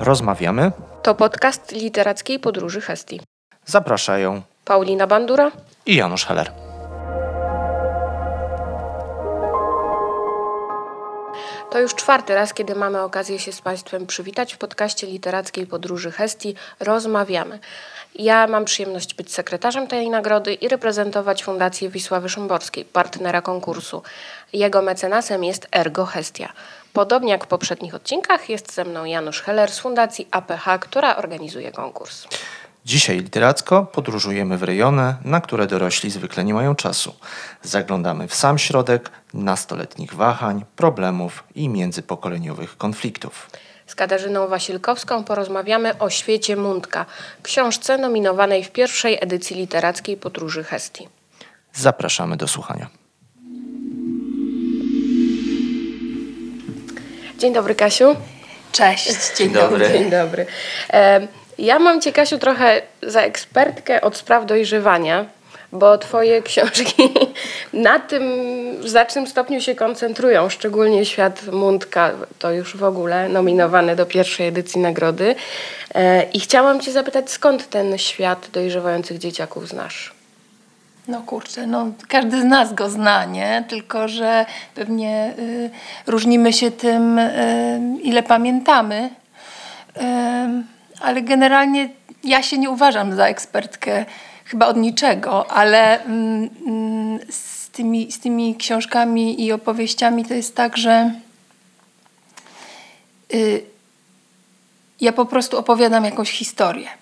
Rozmawiamy. To podcast literackiej podróży Hestii. Zapraszają Paulina Bandura i Janusz Heller. To już czwarty raz, kiedy mamy okazję się z Państwem przywitać w podcaście literackiej podróży Hestii. Rozmawiamy. Ja mam przyjemność być sekretarzem tej nagrody i reprezentować Fundację Wisławy Szymborskiej, partnera konkursu. Jego mecenasem jest Ergo Hestia. Podobnie jak w poprzednich odcinkach jest ze mną Janusz Heller z Fundacji APH, która organizuje konkurs. Dzisiaj literacko podróżujemy w rejony, na które dorośli zwykle nie mają czasu. Zaglądamy w sam środek nastoletnich wahań, problemów i międzypokoleniowych konfliktów. Z Katarzyną Wasilkowską porozmawiamy o świecie Mundka, książce nominowanej w pierwszej edycji literackiej podróży Hestii. Zapraszamy do słuchania. Dzień dobry, Kasiu. Cześć, dzień, dobry. Dzień dobry. E, ja mam Cię, Kasiu, trochę za ekspertkę od spraw dojrzewania, bo Twoje książki na tym w znacznym stopniu się koncentrują, szczególnie Świat Mundka, to już w ogóle nominowany do pierwszej edycji nagrody. E, I chciałam Cię zapytać, skąd ten świat dojrzewających dzieciaków znasz? No kurczę, no każdy z nas go zna, nie? Tylko, że pewnie y, różnimy się tym, y, ile pamiętamy. Y, ale generalnie ja się nie uważam za ekspertkę chyba od niczego, ale mm, mm, z, tymi, z tymi książkami i opowieściami to jest tak, że y, ja po prostu opowiadam jakąś historię.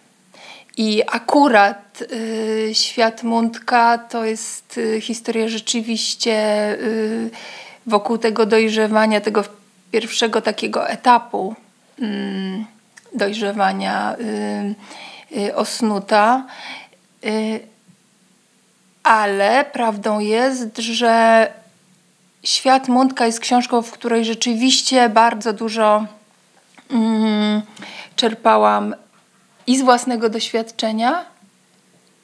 I akurat y, świat Mundka to jest y, historia rzeczywiście y, wokół tego dojrzewania, tego pierwszego takiego etapu mm, dojrzewania y, y, Osnuta. Y, ale prawdą jest, że Świat Mundka jest książką, w której rzeczywiście bardzo dużo mm, czerpałam i z własnego doświadczenia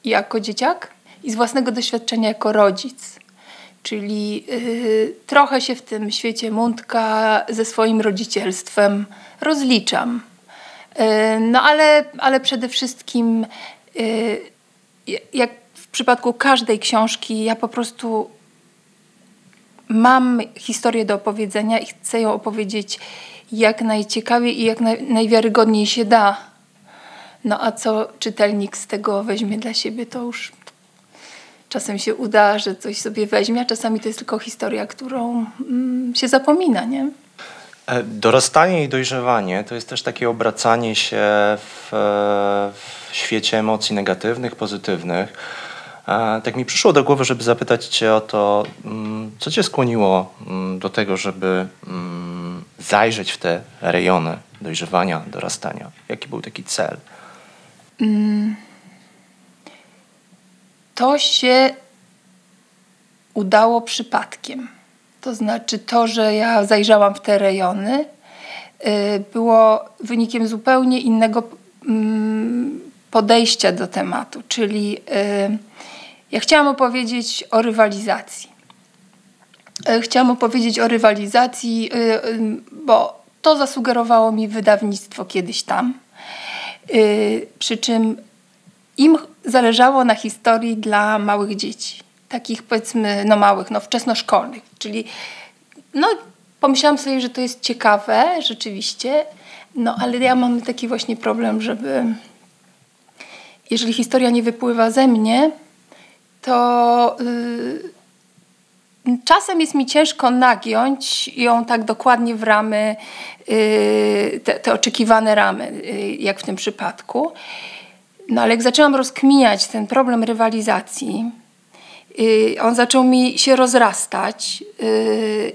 jako dzieciak, i z własnego doświadczenia jako rodzic. Czyli yy, trochę się w tym świecie Mundka ze swoim rodzicielstwem rozliczam. Yy, no ale, ale przede wszystkim, yy, jak w przypadku każdej książki, ja po prostu mam historię do opowiedzenia i chcę ją opowiedzieć jak najciekawiej i jak naj, najwiarygodniej się da no a co czytelnik z tego weźmie dla siebie, to już czasem się uda, że coś sobie weźmie, a czasami to jest tylko historia, którą mm, się zapomina, nie? E, dorastanie i dojrzewanie to jest też takie obracanie się w, w świecie emocji negatywnych, pozytywnych. E, tak mi przyszło do głowy, żeby zapytać Cię o to, mm, co Cię skłoniło mm, do tego, żeby zajrzeć w te rejony dojrzewania, dorastania? Jaki był taki cel? To się udało przypadkiem. To znaczy to, że ja zajrzałam w te rejony, y, było wynikiem zupełnie innego mm, podejścia do tematu. Czyli y, ja chciałam opowiedzieć o rywalizacji. Y, chciałam opowiedzieć o rywalizacji, bo to zasugerowało mi wydawnictwo kiedyś tam Y, przy czym im zależało na historii dla małych dzieci. Takich powiedzmy, no małych, no wczesnoszkolnych. Czyli no pomyślałam sobie, że to jest ciekawe rzeczywiście, no ale ja mam taki właśnie problem, żeby jeżeli historia nie wypływa ze mnie, to yy, Czasem jest mi ciężko nagiąć ją tak dokładnie w ramy, y, te, te oczekiwane ramy, y, jak w tym przypadku. No ale jak zaczęłam rozkminiać ten problem rywalizacji, y, on zaczął mi się rozrastać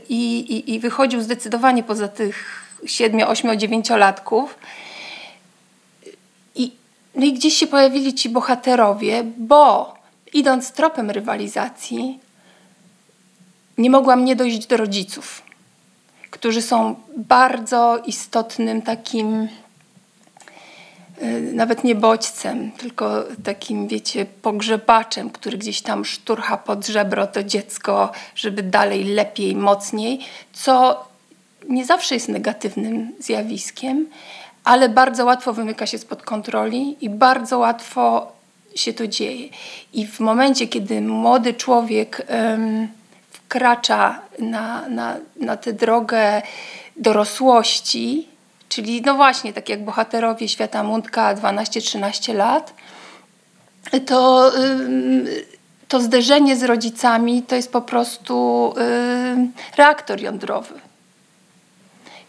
i, i, i wychodził zdecydowanie poza tych 7, 8, 9 latków. I, no i gdzieś się pojawili ci bohaterowie, bo idąc tropem rywalizacji, nie mogłam nie dojść do rodziców, którzy są bardzo istotnym takim, y, nawet nie bodźcem, tylko takim, wiecie, pogrzebaczem, który gdzieś tam szturcha pod żebro to dziecko, żeby dalej, lepiej, mocniej, co nie zawsze jest negatywnym zjawiskiem, ale bardzo łatwo wymyka się spod kontroli i bardzo łatwo się to dzieje. I w momencie, kiedy młody człowiek wkracza na, na, na tę drogę dorosłości, czyli no właśnie, tak jak bohaterowie Świata Mundka 12-13 lat, to, to zderzenie z rodzicami to jest po prostu reaktor jądrowy.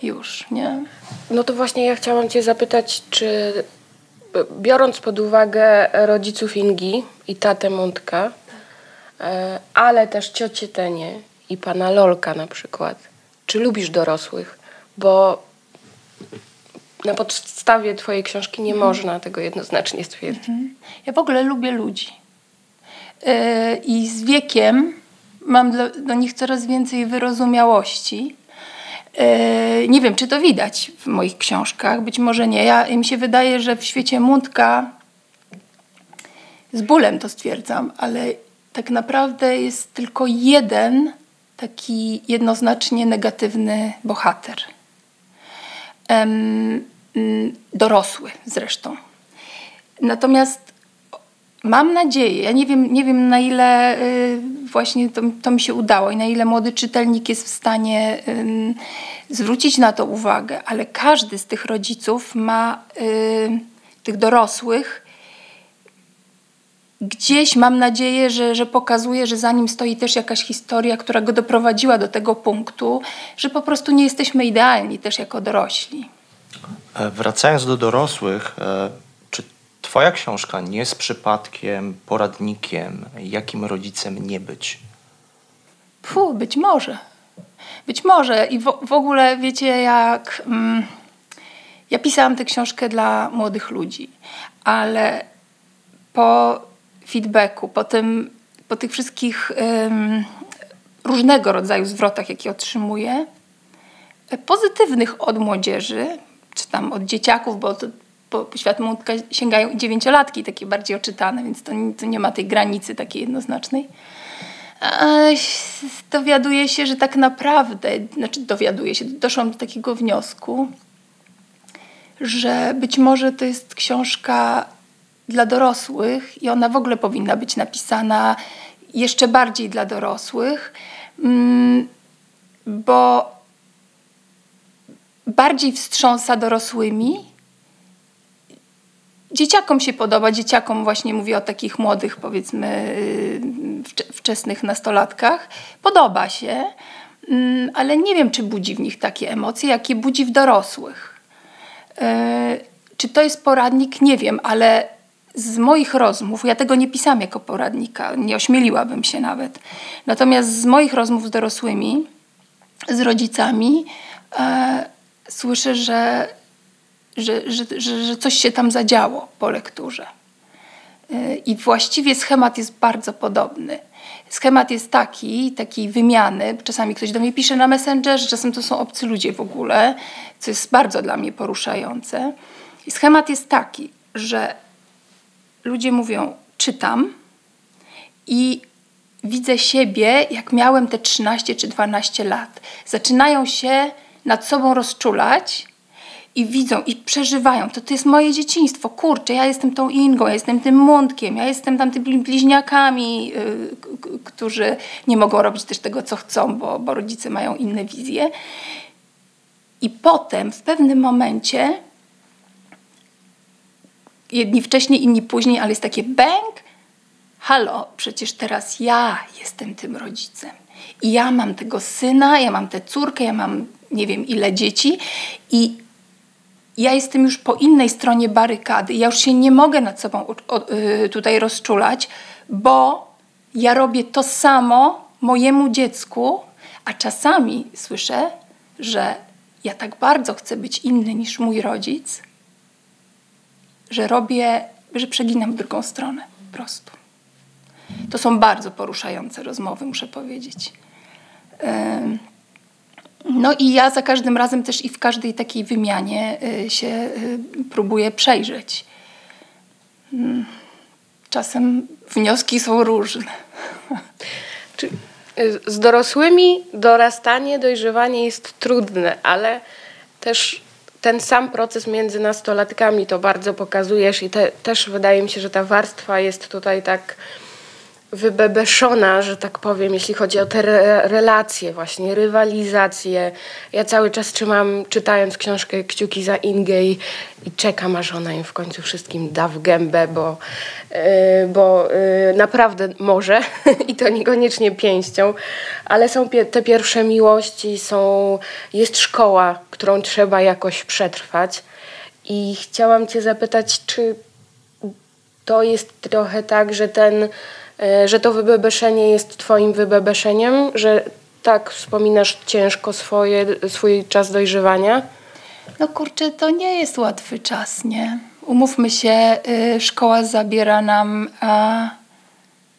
Już, nie? No to właśnie ja chciałam Cię zapytać, czy biorąc pod uwagę rodziców Ingi i tatę Mundka, ale też ciocię Tenie i pana Lolka na przykład, czy lubisz dorosłych? Bo na podstawie twojej książki nie mhm. można tego jednoznacznie stwierdzić. Mhm. Ja w ogóle lubię ludzi. Yy, I z wiekiem mam do, do nich coraz więcej wyrozumiałości. Yy, nie wiem, czy to widać w moich książkach, być może nie. Ja, mi się wydaje, że w świecie Mundka z bólem to stwierdzam, ale tak naprawdę jest tylko jeden taki jednoznacznie negatywny bohater. Mm, dorosły zresztą. Natomiast mam nadzieję, ja nie wiem, nie wiem na ile y, właśnie to, to mi się udało i na ile młody czytelnik jest w stanie zwrócić na to uwagę, ale każdy z tych rodziców ma, y, tych dorosłych, gdzieś mam nadzieję, że, że pokazuje, że za nim stoi też jakaś historia, która go doprowadziła do tego punktu, że po prostu nie jesteśmy idealni też jako dorośli. E, wracając do dorosłych, e, czy Twoja książka nie jest przypadkiem poradnikiem, jakim rodzicem nie być? Puh, być może. Być może. I w, w ogóle wiecie, jak. Mm, ja pisałam tę książkę dla młodych ludzi, ale po feedbacku, po, tym, po tych wszystkich różnego rodzaju zwrotach, jakie otrzymuję, e, pozytywnych od młodzieży, czy tam od dzieciaków, bo to, po, po świat młodka sięgają i dziewięciolatki, takie bardziej oczytane, więc to, to nie ma tej granicy takiej jednoznacznej. Dowiaduje się, że tak naprawdę, znaczy dowiaduje się, doszłam do takiego wniosku, że być może to jest książka dla dorosłych i ona w ogóle powinna być napisana jeszcze bardziej dla dorosłych, mm, bo bardziej wstrząsa dorosłymi. Dzieciakom się podoba, dzieciakom właśnie mówię o takich młodych, powiedzmy, y, wczesnych nastolatkach. Podoba się, mm, ale nie wiem, czy budzi w nich takie emocje, jakie budzi w dorosłych. Y, czy to jest poradnik? Nie wiem, ale z moich rozmów, ja tego nie pisałam jako poradnika, nie ośmieliłabym się nawet. Natomiast z moich rozmów z dorosłymi, z rodzicami, e, słyszę, że, że, że, że, że coś się tam zadziało po lekturze. E, I właściwie schemat jest bardzo podobny. Schemat jest taki, takiej wymiany. Czasami ktoś do mnie pisze na Messengerze, czasem to są obcy ludzie w ogóle, co jest bardzo dla mnie poruszające. I schemat jest taki, że ludzie mówią: czytam i widzę siebie, jak miałem te 13 czy 12 lat. Zaczynają się nad sobą rozczulać i widzą i przeżywają. To, to jest moje dzieciństwo. Kurczę, ja jestem tą Ingą, ja jestem tym Mundkiem, ja jestem tam tymi bliźniakami, yy, którzy nie mogą robić też tego, co chcą, bo, bo rodzice mają inne wizje. I potem w pewnym momencie jedni wcześniej, inni później, ale jest takie bęk. Halo, przecież teraz ja jestem tym rodzicem. I ja mam tego syna, ja mam tę córkę, ja mam nie wiem ile dzieci i ja jestem już po innej stronie barykady. Ja już się nie mogę nad sobą y, tutaj rozczulać, bo ja robię to samo mojemu dziecku, a czasami słyszę, że ja tak bardzo chcę być inny niż mój rodzic, że robię, że przeginam drugą stronę po prostu. To są bardzo poruszające rozmowy, muszę powiedzieć. No i ja za każdym razem też i w każdej takiej wymianie y, się y, próbuję przejrzeć. Mm. Czasem wnioski są różne. Y, z dorosłymi dorastanie, dojrzewanie jest trudne, ale też ten sam proces między nastolatkami to bardzo pokazujesz i te, też wydaje mi się, że ta warstwa jest tutaj tak wybebeszona, że tak powiem, jeśli chodzi o te re relacje, właśnie rywalizacje. Ja cały czas trzymam, czytając książkę Kciuki za Ingę i, i czekam, aż ona im w końcu wszystkim da w gębę, bo, yy, bo yy, naprawdę może i to niekoniecznie pięścią, ale są pie te pierwsze miłości, są, jest szkoła, którą trzeba jakoś przetrwać. I chciałam Cię zapytać, czy to jest trochę tak, że ten że to wybebeszenie jest twoim wybebeszeniem, że tak wspominasz ciężko swoje, swój czas dojrzewania? No kurczę, to nie jest łatwy czas, nie? Umówmy się, y, szkoła zabiera nam a,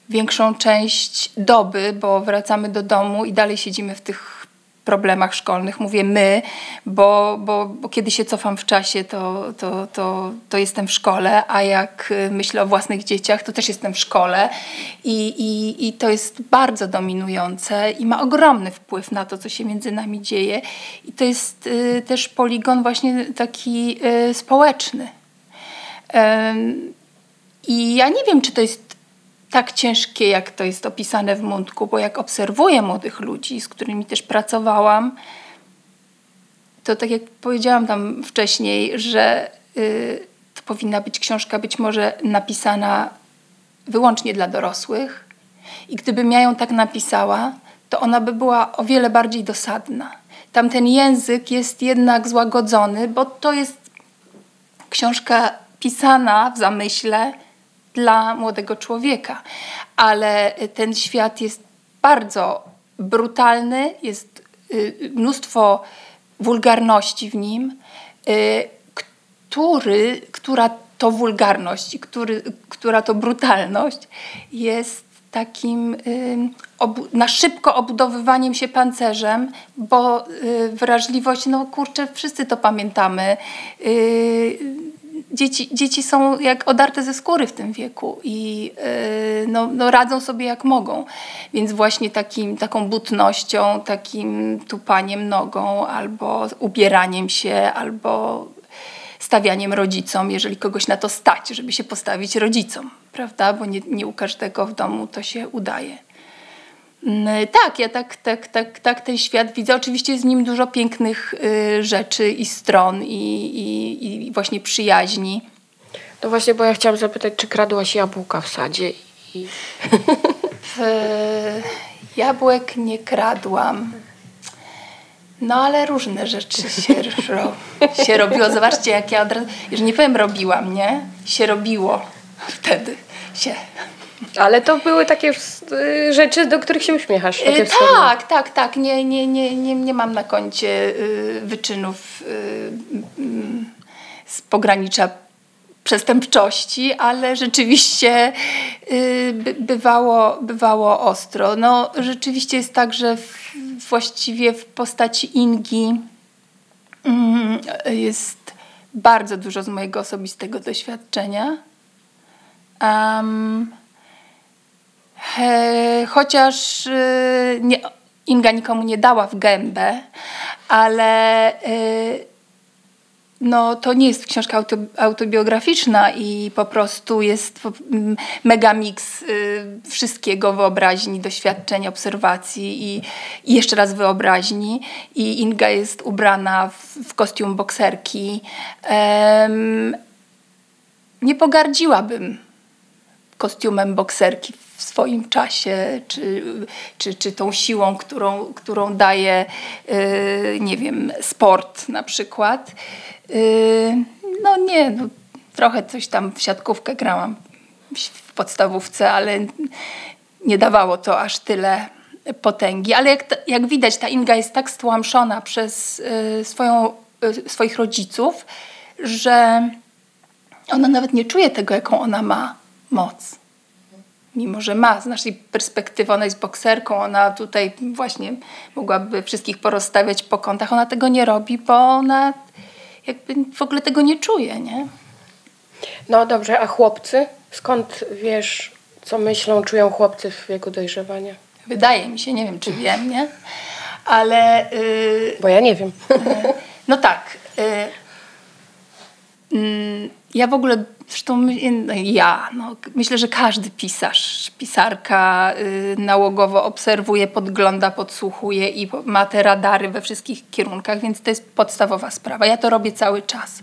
większą część doby, bo wracamy do domu i dalej siedzimy w tych problemach szkolnych. Mówię my, bo, bo, bo kiedy się cofam w czasie, to, to, to, to jestem w szkole, a jak y, myślę o własnych dzieciach, to też jestem w szkole i, i, i to jest bardzo dominujące i ma ogromny wpływ na to, co się między nami dzieje. I to jest y, też poligon właśnie taki y, społeczny. I ja nie wiem, czy to jest tak ciężkie, jak to jest opisane w Mundku, bo jak obserwuję młodych ludzi, z którymi też pracowałam, to tak jak powiedziałam tam wcześniej, że y, to powinna być książka być może napisana wyłącznie dla dorosłych i gdybym ja ją tak napisała, to ona by była o wiele bardziej dosadna. Tam ten język jest jednak złagodzony, bo to jest książka pisana w zamyśle dla młodego człowieka. Ale ten świat jest bardzo brutalny, jest y, mnóstwo wulgarności w nim, y, który, która to wulgarność który, która to brutalność jest takim na szybko obudowywaniem się pancerzem, bo y, wrażliwość, no kurczę, wszyscy to pamiętamy dzieci, dzieci są jak odarte ze skóry w tym wieku i yy, no, no radzą sobie jak mogą. Więc właśnie takim, taką butnością, takim tupaniem nogą albo ubieraniem się, albo stawianiem rodzicom, jeżeli kogoś na to stać, żeby się postawić rodzicom, prawda? Bo nie, nie u każdego w domu to się udaje. Mm, tak, ja tak, tak, tak, tak ten świat widzę. Oczywiście jest w nim dużo pięknych y, rzeczy i stron i, i, i, właśnie przyjaźni. No właśnie, bo ja chciałam zapytać, czy kradłaś jabłka w sadzie? I... w, jabłek nie kradłam. No ale różne rzeczy się, ro, się robiło. Zobaczcie, jak ja od razu, już nie powiem robiłam, nie? Się robiło wtedy. Się ale to były takie y, rzeczy, do których się uśmiechasz. Yy, tak, tak, tak. Nie, nie, nie, nie, nie mam na koncie y, wyczynów y, z pogranicza przestępczości, ale rzeczywiście bywało, bywało ostro. No, rzeczywiście jest tak, że w, właściwie w postaci Ingi mm, jest bardzo dużo z mojego osobistego doświadczenia. Um, chociaż y, nie, Inga nikomu nie dała w gębę, ale y, no, to nie jest książka autobiograficzna i po prostu jest mega miks wszystkiego, wyobraźni, doświadczeń, obserwacji i, i, jeszcze raz wyobraźni. I Inga jest ubrana w, w kostium bokserki. Nie pogardziłabym kostiumem bokserki w swoim czasie, czy, czy, czy tą siłą, którą, którą daje, yy, nie wiem, sport na przykład. Yy, no nie, no, trochę coś tam w siatkówkę grałam w podstawówce, ale nie dawało to aż tyle potęgi. Ale jak, jak widać, ta Inga jest tak stłamszona przez yy, swoją, swoich rodziców, że ona nawet nie czuje tego, jaką ona ma moc mimo że ma z naszej perspektywy, ona jest bokserką, ona tutaj właśnie mogłaby wszystkich porozstawiać po kątach, ona tego nie robi, bo ona jakby w ogóle tego nie czuje, nie? No dobrze, a chłopcy? Skąd wiesz, co myślą, czują chłopcy w wieku dojrzewania? Wydaje mi się, nie wiem czy wiem, nie? Ale... Yy, bo ja nie wiem. Yy, no tak. Yy, ja w ogóle, zresztą no ja, no, myślę, że każdy pisarz, pisarka y, nałogowo obserwuje, podgląda, podsłuchuje i ma te radary we wszystkich kierunkach, więc to jest podstawowa sprawa. Ja to robię cały czas.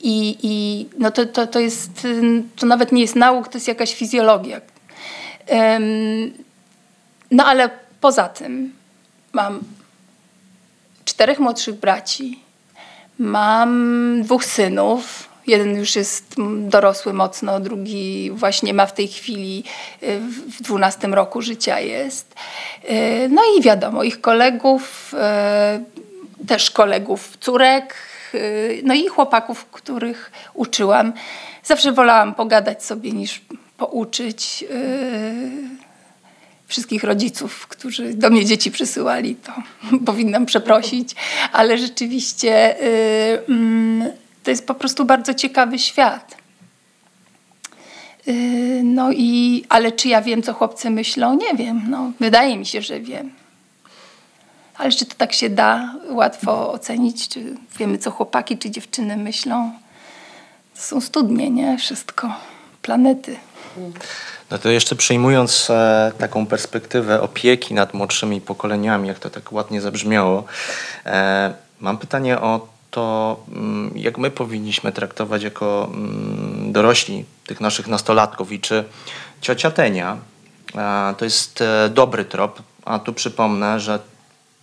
I, i no to, to, to jest, y, to nawet nie jest nauk, to jest jakaś fizjologia. No ale poza tym mam czterech młodszych braci, mam dwóch synów. Jeden już jest dorosły mocno, drugi właśnie ma w tej chwili y, w dwunastym roku życia jest. Y, no i wiadomo, ich kolegów, y, też kolegów córek, no i chłopaków, których uczyłam. Zawsze wolałam pogadać sobie niż pouczyć wszystkich rodziców, którzy do mnie dzieci przysyłali, to powinnam przeprosić, ale rzeczywiście yy, yy, to jest po prostu bardzo ciekawy świat. Yy, no i, ale czy ja wiem, co chłopcy myślą? Nie wiem. No, wydaje mi się, że wiem. Ale czy to tak się da łatwo ocenić? Czy wiemy, co chłopaki czy dziewczyny myślą? To są studnie, nie? Wszystko. Planety. No to jeszcze przyjmując e, taką perspektywę opieki nad młodszymi pokoleniami, jak to tak ładnie zabrzmiało, e, mam pytanie o to, mm, jak my powinniśmy traktować jako mm, dorośli tych naszych nastolatków i czy ciocia Tenia e, to jest e, dobry trop, a tu przypomnę, że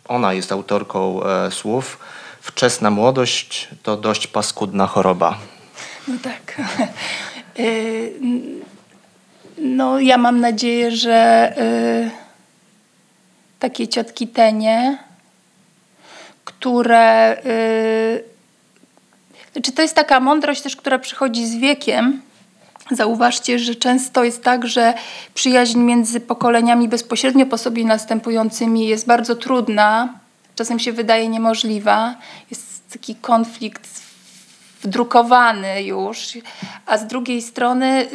ona jest autorką e, słów Wczesna młodość to dość paskudna choroba. No tak. No, ja mam nadzieję, że y, takie ciotki tenie, które. Y, znaczy, to jest taka mądrość też, która przychodzi z wiekiem. Zauważcie, że często jest tak, że przyjaźń między pokoleniami bezpośrednio po sobie następującymi jest bardzo trudna, czasem się wydaje niemożliwa. Jest taki konflikt wdrukowany już, a z drugiej strony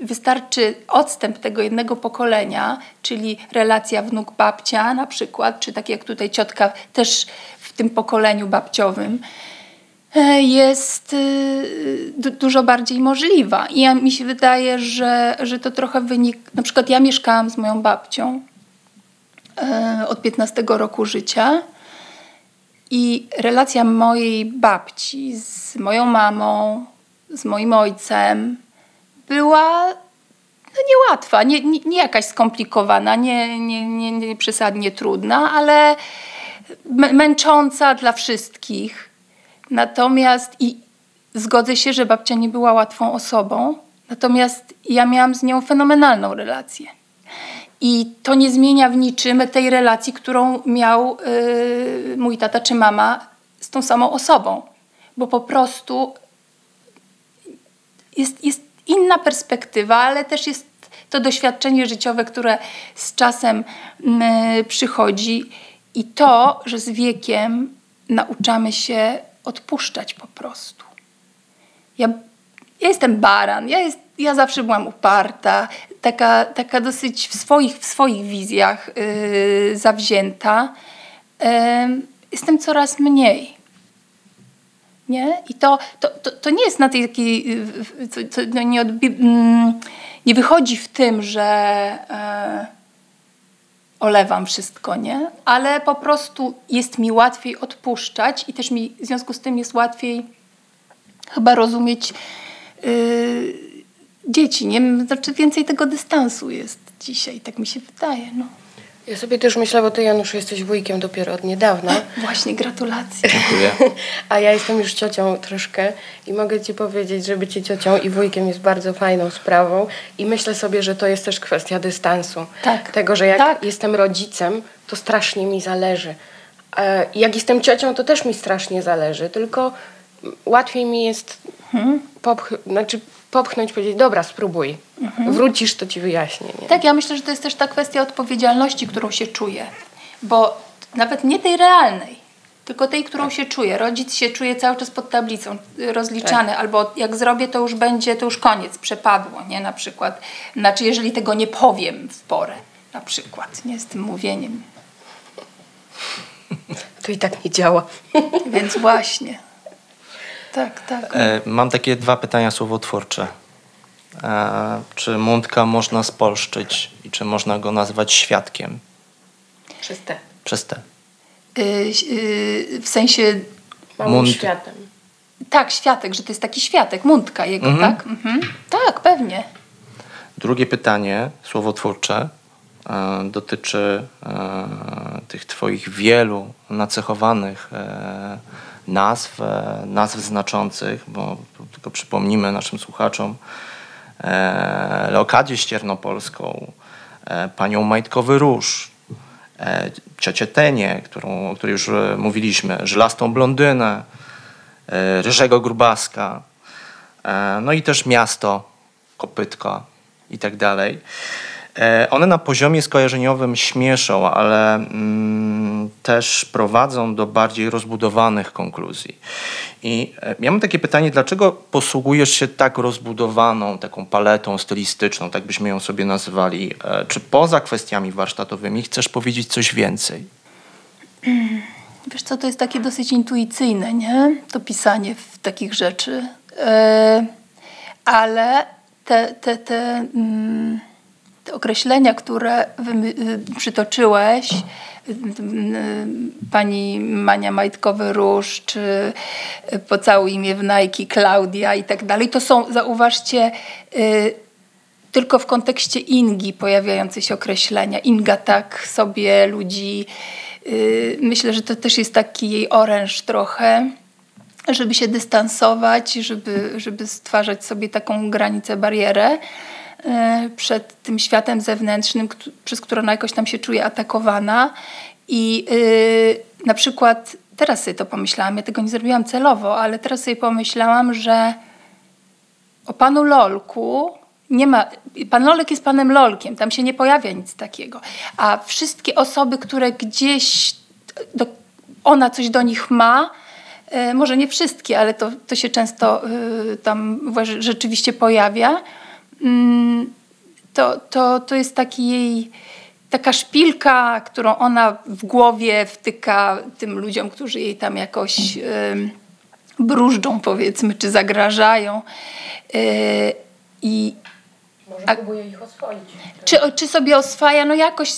wystarczy odstęp tego jednego pokolenia, czyli relacja wnuk-babcia na przykład, czy tak jak tutaj ciotka też w tym pokoleniu babciowym, e, jest e, dużo bardziej możliwa. I ja, mi się wydaje, że, że to trochę wynik. Na przykład ja mieszkałam z moją babcią e, od 15 roku życia. I relacja mojej babci z moją mamą, z moim ojcem, była no, niełatwa, nie, nie, nie jakaś skomplikowana, nie, nie, nie, nie przesadnie trudna, ale męcząca dla wszystkich. Natomiast i zgodzę się, że babcia nie była łatwą osobą, natomiast ja miałam z nią fenomenalną relację. I to nie zmienia w niczym tej relacji, którą miał yy, mój tata czy mama z tą samą osobą, bo po prostu jest, jest inna perspektywa, ale też jest to doświadczenie życiowe, które z czasem mm, przychodzi i to, że z wiekiem nauczamy się odpuszczać po prostu. Ja, ja jestem baran, ja, jest, ja zawsze byłam uparta, taka, taka dosyć w swoich, w swoich wizjach yy, zawzięta. Jestem coraz mniej. Nie? I to, to, to, to nie jest na tej takiej, to no nie, odbi- mm, nie wychodzi w tym, że e, olewam wszystko, nie? Ale po prostu jest mi łatwiej odpuszczać i też mi w związku z tym jest łatwiej chyba rozumieć y, dzieci, nie? Znaczy więcej tego dystansu jest dzisiaj, tak mi się wydaje, no. Ja sobie też myślę, bo ty Janusz jesteś wujkiem dopiero od niedawna. Właśnie, gratulacje. Dziękuję. A ja jestem już ciocią troszkę i mogę ci powiedzieć, że bycie ciocią i wujkiem jest bardzo fajną sprawą i myślę sobie, że to jest też kwestia dystansu. Tak. Tego, że jak tak. jestem rodzicem, to strasznie mi zależy. E, jak jestem ciocią, to też mi strasznie zależy, tylko łatwiej mi jest hmm. popch- znaczy popchnąć, powiedzieć, dobra, spróbuj. Mhm. Wrócisz, to ci wyjaśnię. Nie? Tak, ja myślę, że to jest też ta kwestia odpowiedzialności, którą się czuje. Bo nawet nie tej realnej, tylko tej, którą się czuje. Rodzic się czuje cały czas pod tablicą, rozliczany, tak. albo jak zrobię, to już będzie, to już koniec, przepadło, nie? Na przykład. Znaczy, jeżeli tego nie powiem w porę, na przykład, nie? Z tym mówieniem. To i tak nie działa. Więc właśnie. Tak, tak. E, mam takie dwa pytania słowotwórcze. E, czy Mundka można spolszczyć i czy można go nazwać świadkiem Przez te. przez te? Y, y, w sensie, Małym Mund- światem. tak, światek, że to jest taki światek, mundka jego, Mhm. tak? Mhm. Tak, pewnie. Drugie pytanie słowotwórcze e, dotyczy tych Twoich wielu nacechowanych nazw, e, nazw znaczących, bo tylko przypomnimy naszym słuchaczom e, Leokadię Ściernopolską, e, panią Majtkowy Róż, e, ciocię Tenię, którą, o której już e, mówiliśmy, żylastą blondynę, Ryżego Grubaska, no i też miasto, kopytka i tak dalej. E, One na poziomie skojarzeniowym śmieszą, ale mm, też prowadzą do bardziej rozbudowanych konkluzji. I e, ja mam takie pytanie, dlaczego posługujesz się tak rozbudowaną, taką paletą stylistyczną, tak byśmy ją sobie nazywali? E, Czy poza kwestiami warsztatowymi chcesz powiedzieć coś więcej? Wiesz co, to jest takie dosyć intuicyjne, nie? To pisanie w takich rzeczy. E, ale te, te, te, mm, te określenia, które y, przytoczyłeś, y, pani Mania Majtkowy-Róż, czy Pocałuj mnie w Nike, Klaudia i tak dalej, to są, zauważcie, y, tylko w kontekście Ingi pojawiające się określenia. Inga tak sobie ludzi. Myślę, że to też jest taki jej oręż trochę, żeby się dystansować, żeby, żeby stwarzać sobie taką granicę, barierę przed tym światem zewnętrznym, przez który ona jakoś tam się czuje atakowana. I yy, na przykład teraz sobie to pomyślałam, ja tego nie zrobiłam celowo, ale teraz sobie pomyślałam, że o panu Lolku nie ma. Pan Lolek jest panem Lolkiem, tam się nie pojawia nic takiego. A wszystkie osoby, które gdzieś do, ona coś do nich ma, e, może nie wszystkie, ale to, to się często e, tam rzeczywiście pojawia, to, to, to jest taki jej taka szpilka, którą ona w głowie wtyka tym ludziom, którzy jej tam jakoś bróżdżą, powiedzmy, czy zagrażają. E, I Może A- próbuje ich oswoić. czy, czy sobie oswaja, no jakoś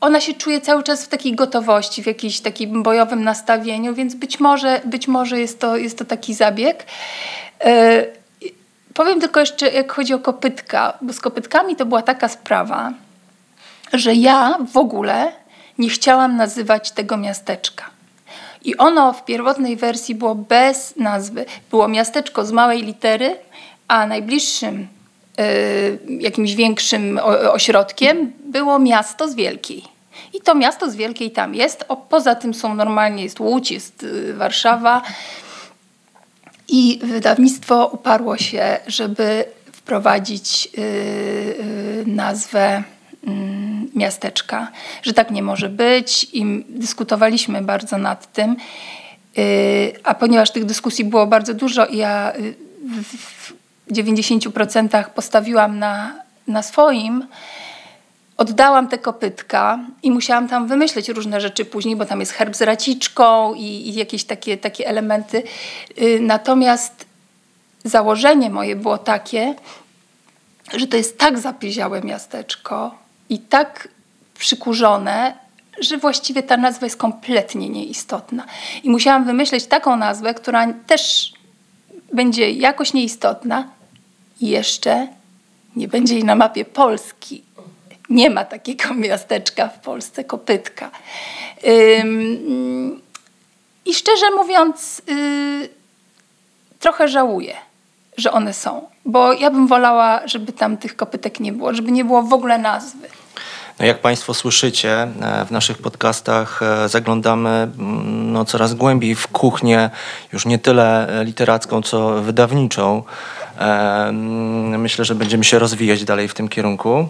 ona się czuje cały czas w takiej gotowości, w jakimś takim bojowym nastawieniu, więc być może, być może jest, to, jest to taki zabieg. E, powiem tylko jeszcze, jak chodzi o kopytka, bo z kopytkami to była taka sprawa, że ja w ogóle nie chciałam nazywać tego miasteczka. I ono w pierwotnej wersji było bez nazwy. Było miasteczko z małej litery, a najbliższym y, jakimś większym ośrodkiem było miasto z wielkiej. I to miasto z wielkiej tam jest. O, poza tym są normalnie, jest Łódź, jest y, Warszawa. I wydawnictwo uparło się, żeby wprowadzić y, y, nazwę mm, miasteczka, że tak nie może być i dyskutowaliśmy bardzo nad tym. Y, A ponieważ tych dyskusji było bardzo dużo i ja w 90% postawiłam na, na swoim, oddałam te kopytka i musiałam tam wymyśleć różne rzeczy później, bo tam jest herb z raciczką i, i jakieś takie, takie elementy. Y, Natomiast założenie moje było takie, że to jest tak zapieziałe miasteczko i tak przykurzone, że właściwie ta nazwa jest kompletnie nieistotna. I musiałam wymyśleć taką nazwę, która też będzie jakoś nieistotna i jeszcze nie będzie jej na mapie Polski. Nie ma takiego miasteczka w Polsce, kopytka. I szczerze mówiąc, yy, trochę żałuję, że one są, bo ja bym wolała, żeby tam tych kopytek nie było, żeby nie było w ogóle nazwy. No jak Państwo słyszycie, e, w naszych podcastach e, zaglądamy mm, no, coraz głębiej w kuchnię, już nie tyle e, literacką, co wydawniczą. Mm, Myślę, że będziemy się rozwijać dalej w tym kierunku.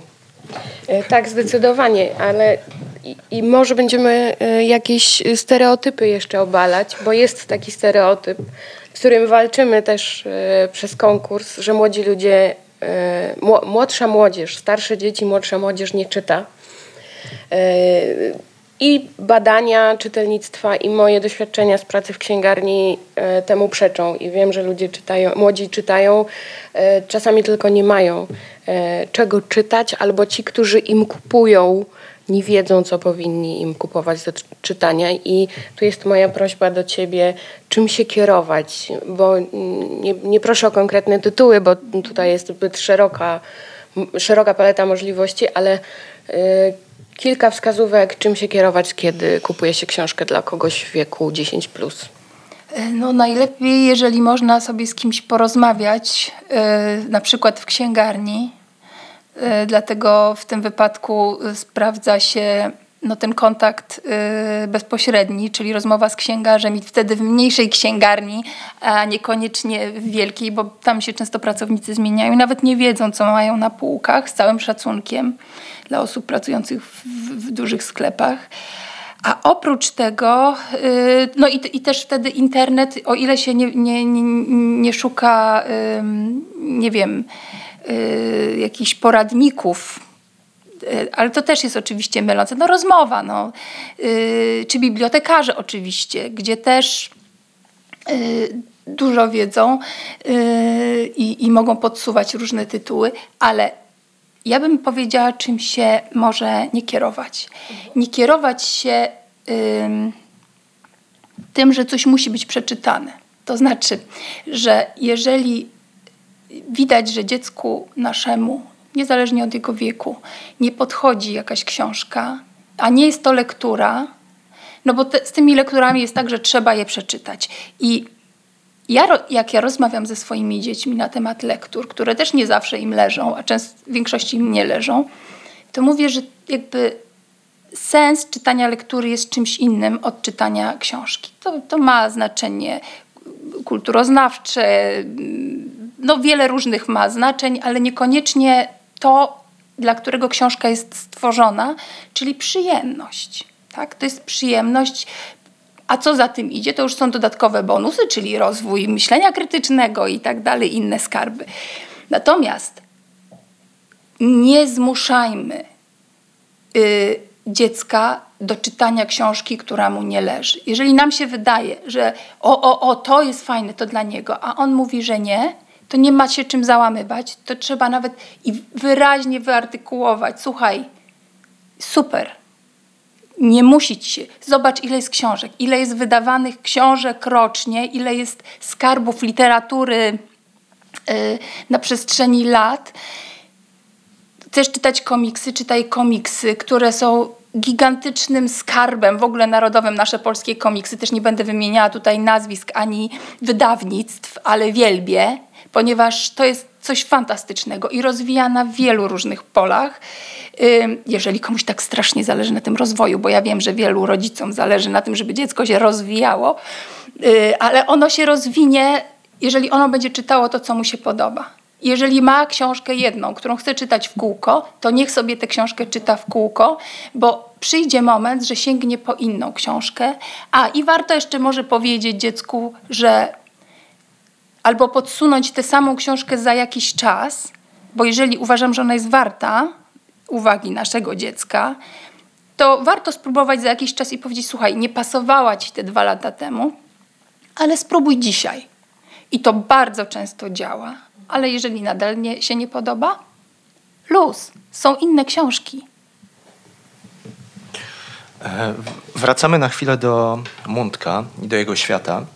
E, Tak, zdecydowanie, ale i, i może będziemy e, jakieś stereotypy jeszcze obalać, bo jest taki stereotyp, z którym walczymy też e, przez konkurs, że młodzi ludzie, mło- młodsza młodzież, starsze dzieci, młodsza młodzież nie czyta. I badania czytelnictwa i moje doświadczenia z pracy w księgarni temu przeczą. I wiem, że ludzie czytają, młodzi czytają, czasami tylko nie mają czego czytać, albo ci, którzy im kupują, nie wiedzą, co powinni im kupować do czytania. I tu jest moja prośba do ciebie, czym się kierować, bo nie, nie proszę o konkretne tytuły, bo tutaj jest zbyt szeroka, szeroka paleta możliwości, ale y, kilka wskazówek, czym się kierować, kiedy kupuje się książkę dla kogoś w wieku 10. Plus. No najlepiej, jeżeli można sobie z kimś porozmawiać, y, na przykład w księgarni, dlatego w tym wypadku sprawdza się no, ten kontakt bezpośredni, czyli rozmowa z księgarzem i wtedy w mniejszej księgarni, a niekoniecznie w wielkiej, bo tam się często pracownicy zmieniają i nawet nie wiedzą, co mają na półkach, z całym szacunkiem dla osób pracujących w, w dużych sklepach. A oprócz tego, y, no i, i też wtedy internet, o ile się nie, nie, nie, nie szuka, nie wiem, jakichś poradników, y, ale to też jest oczywiście mylące, no rozmowa, no, czy bibliotekarze oczywiście, gdzie też dużo wiedzą i, i mogą podsuwać różne tytuły, ale ja bym powiedziała, czym się może nie kierować. Nie kierować się ym, tym, że coś musi być przeczytane. To znaczy, że jeżeli widać, że dziecku naszemu, niezależnie od jego wieku, nie podchodzi jakaś książka, a nie jest to lektura, no bo te, z tymi lekturami jest tak, że trzeba je przeczytać. I ja, jak ja rozmawiam ze swoimi dziećmi na temat lektur, które też nie zawsze im leżą, a często w większości im nie leżą, to mówię, że jakby sens czytania lektury jest czymś innym od czytania książki. To, to ma znaczenie kulturoznawcze, no wiele różnych ma znaczeń, ale niekoniecznie to, dla którego książka jest stworzona, czyli przyjemność. Tak? To jest przyjemność a co za tym idzie, to już są dodatkowe bonusy, czyli rozwój myślenia krytycznego i tak dalej, inne skarby. Natomiast nie zmuszajmy y, dziecka do czytania książki, która mu nie leży. Jeżeli nam się wydaje, że o, o, o, to jest fajne, to dla niego, a on mówi, że nie, to nie ma się czym załamywać, to trzeba nawet i wyraźnie wyartykułować. Słuchaj, super, nie musi ci się. Zobacz, ile jest książek, ile jest wydawanych książek rocznie, ile jest skarbów literatury yy, na przestrzeni lat. Chcesz czytać komiksy, czytaj komiksy, które są gigantycznym skarbem w ogóle narodowym nasze polskie komiksy. Też nie będę wymieniała tutaj nazwisk ani wydawnictw, ale wielbię, ponieważ to jest coś fantastycznego i rozwija na wielu różnych polach. Jeżeli komuś tak strasznie zależy na tym rozwoju, bo ja wiem, że wielu rodzicom zależy na tym, żeby dziecko się rozwijało, y, ale ono się rozwinie, jeżeli ono będzie czytało to, co mu się podoba. Jeżeli ma książkę jedną, którą chce czytać w kółko, to niech sobie tę książkę czyta w kółko, bo przyjdzie moment, że sięgnie po inną książkę. A i warto jeszcze może powiedzieć dziecku, że albo podsunąć tę samą książkę za jakiś czas, bo jeżeli uważam, że ona jest warta uwagi naszego dziecka, to warto spróbować za jakiś czas i powiedzieć: Słuchaj, nie pasowała ci te dwa lata temu, ale spróbuj dzisiaj. I to bardzo często działa, ale jeżeli nadal nie, się nie podoba, luz, są inne książki. E, wracamy na chwilę do Mundka i do jego świata.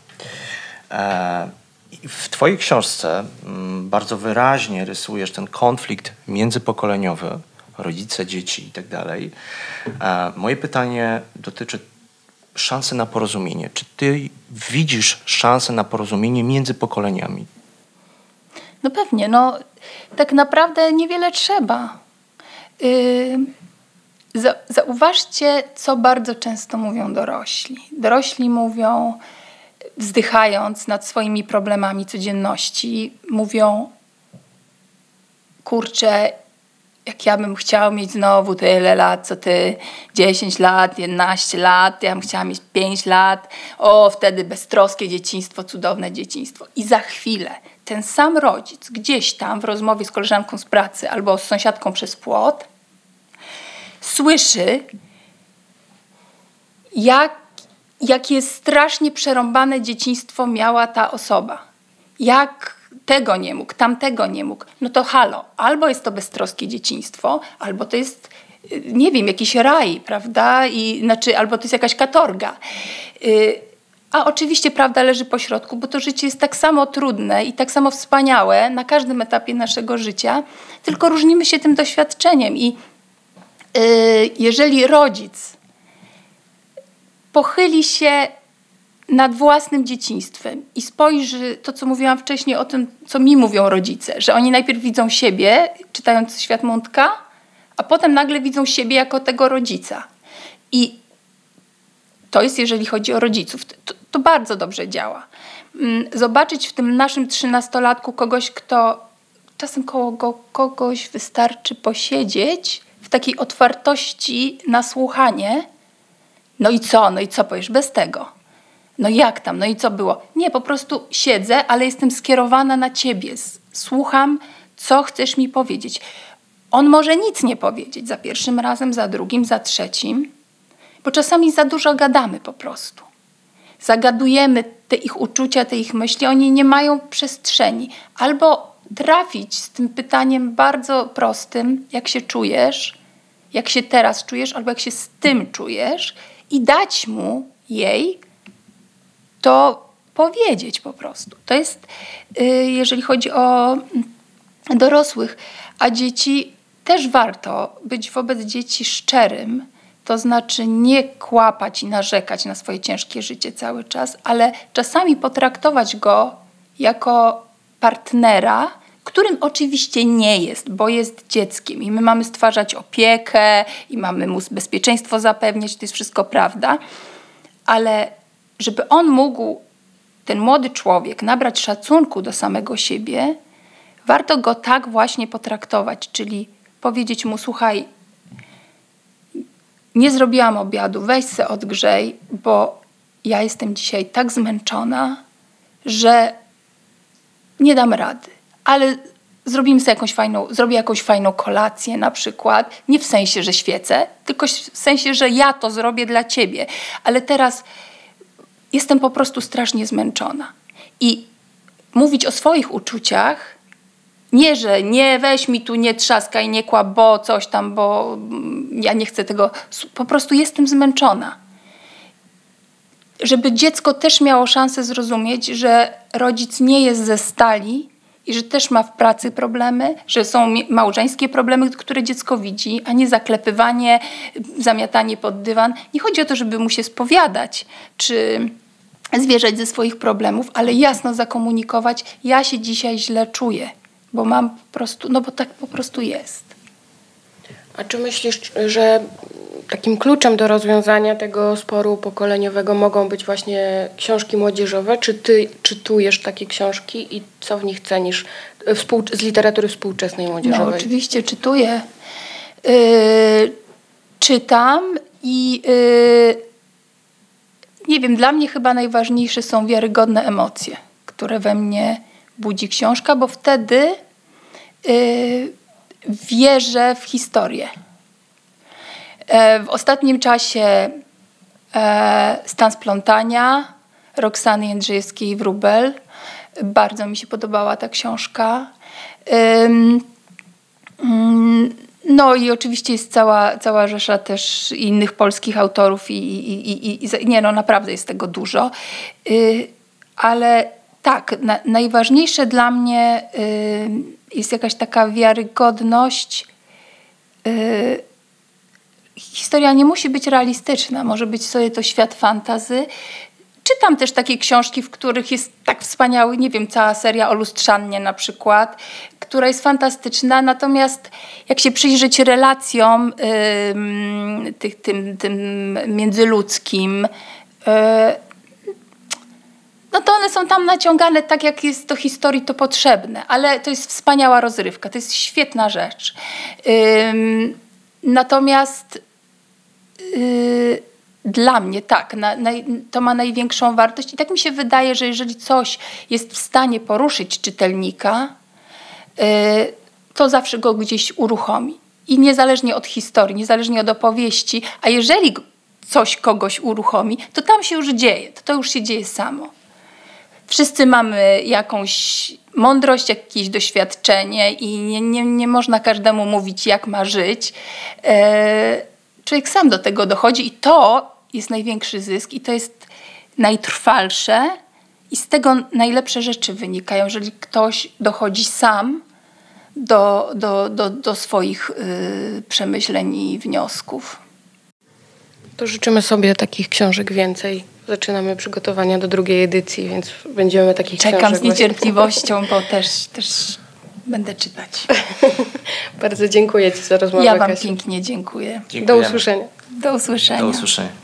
E, w Twojej książce mm, bardzo wyraźnie rysujesz ten konflikt międzypokoleniowy, rodzice, dzieci itd. Tak moje pytanie dotyczy szansy na porozumienie. Czy Ty widzisz szansę na porozumienie między pokoleniami? No pewnie. No, tak naprawdę niewiele trzeba. Yy, zauważcie, co bardzo często mówią dorośli. Dorośli mówią, wzdychając nad swoimi problemami codzienności, mówią: Kurczę, jak ja bym chciał mieć znowu tyle lat, co ty, 10 lat, 11 lat, ja bym chciała mieć 5 lat, o, wtedy beztroskie dzieciństwo, cudowne dzieciństwo. I za chwilę ten sam rodzic gdzieś tam w rozmowie z koleżanką z pracy albo z sąsiadką przez płot słyszy jak, jakie strasznie przerąbane dzieciństwo miała ta osoba. Jak tego nie mógł, tamtego nie mógł. No to halo, albo jest to beztroskie dzieciństwo, albo to jest, y, nie wiem, jakiś raj, prawda? I, znaczy, albo to jest jakaś katorga. Y, a oczywiście prawda leży po środku, bo to życie jest tak samo trudne i tak samo wspaniałe na każdym etapie naszego życia, tylko różnimy się tym doświadczeniem. I y, jeżeli rodzic pochyli się nad własnym dzieciństwem i spojrzy to, co mówiłam wcześniej o tym, co mi mówią rodzice, że oni najpierw widzą siebie, czytając Świat Mątka, a potem nagle widzą siebie jako tego rodzica. I to jest, jeżeli chodzi o rodziców, to, to bardzo dobrze działa. Mm, zobaczyć w tym naszym trzynastolatku kogoś, kto czasem koło go, kogoś wystarczy posiedzieć w takiej otwartości na słuchanie. No i co? No i co powiesz bez tego? No jak tam? No i co było? Nie, po prostu siedzę, ale jestem skierowana na ciebie. Słucham, co chcesz mi powiedzieć. On może nic nie powiedzieć za pierwszym razem, za drugim, za trzecim, bo czasami za dużo gadamy po prostu. Zagadujemy te ich uczucia, te ich myśli, oni nie mają przestrzeni. Albo trafić z tym pytaniem bardzo prostym, jak się czujesz, jak się teraz czujesz, albo jak się z tym czujesz, i dać mu jej to powiedzieć po prostu. To jest, y, jeżeli chodzi o dorosłych, a dzieci też warto być wobec dzieci szczerym, to znaczy nie kłapać i narzekać na swoje ciężkie życie cały czas, ale czasami potraktować go jako partnera, którym oczywiście nie jest, bo jest dzieckiem i my mamy stwarzać opiekę i mamy mu bezpieczeństwo zapewniać, to jest wszystko prawda, ale żeby on mógł, ten młody człowiek, nabrać szacunku do samego siebie, warto go tak właśnie potraktować, czyli powiedzieć mu: Słuchaj, nie zrobiłam obiadu, weź se odgrzej, bo ja jestem dzisiaj tak zmęczona, że nie dam rady. Ale zrobimy sobie jakąś fajną, zrobię jakąś fajną kolację na przykład. Nie w sensie, że świecę, tylko w sensie, że ja to zrobię dla ciebie. Ale teraz jestem po prostu strasznie zmęczona. I mówić o swoich uczuciach, nie, że nie weź mi tu, nie trzaskaj, nie kłap, bo coś tam, bo ja nie chcę tego. Po prostu jestem zmęczona. Żeby dziecko też miało szansę zrozumieć, że rodzic nie jest ze stali i że też ma w pracy problemy, że są małżeńskie problemy, które dziecko widzi, a nie zaklepywanie, zamiatanie pod dywan. Nie chodzi o to, żeby mu się spowiadać, czy zwierzać ze swoich problemów, ale jasno zakomunikować, ja się dzisiaj źle czuję, bo mam po prostu, no bo tak po prostu jest. A czy myślisz, że takim kluczem do rozwiązania tego sporu pokoleniowego mogą być właśnie książki młodzieżowe? Czy ty czytujesz takie książki i co w nich cenisz z literatury współczesnej młodzieżowej? No, oczywiście czytuję. Yy, czytam i yy, nie wiem, dla mnie chyba najważniejsze są wiarygodne emocje, które we mnie budzi książka, bo wtedy yy, wierzę w historię. E, w ostatnim czasie e, Stan splątania Roxany Jędrzejewskiej-Wróbel. Bardzo mi się podobała ta książka. Mm, no i oczywiście jest cała, cała rzesza też innych polskich autorów i, i, i, i nie no, naprawdę jest tego dużo. Y, ale tak, na, najważniejsze dla mnie jest jakaś taka wiarygodność. Y, historia nie musi być realistyczna, może być sobie to świat fantazy, Czytam też takie książki, w których jest tak wspaniały, nie wiem, cała seria o lustrzannie na przykład, która jest fantastyczna, natomiast jak się przyjrzeć relacjom yy, tych, tym, tym międzyludzkim, yy, no to one są tam naciągane tak, jak jest do historii to potrzebne, ale to jest wspaniała rozrywka, to jest świetna rzecz. Yy, natomiast yy, dla mnie tak, na, na, to ma największą wartość i tak mi się wydaje, że jeżeli coś jest w stanie poruszyć czytelnika, yy, to zawsze go gdzieś uruchomi. I niezależnie od historii, niezależnie od opowieści, a jeżeli coś kogoś uruchomi, to tam się już dzieje, to, to już się dzieje samo. Wszyscy mamy jakąś mądrość, jakieś doświadczenie i nie, nie, nie można każdemu mówić, jak ma żyć. E, człowiek sam do tego dochodzi i to jest największy zysk i to jest najtrwalsze i z tego najlepsze rzeczy wynikają, jeżeli ktoś dochodzi sam do, do, do, do swoich y, przemyśleń i wniosków. To życzymy sobie takich książek więcej. Zaczynamy przygotowania do drugiej edycji, więc będziemy takich Czekam z niecierpliwością, bo też, też będę czytać. Bardzo dziękuję Ci za rozmowę. Ja Wam Kasiu. pięknie dziękuję. Do Dziękujemy. usłyszenia. Do usłyszenia. Do usłyszenia.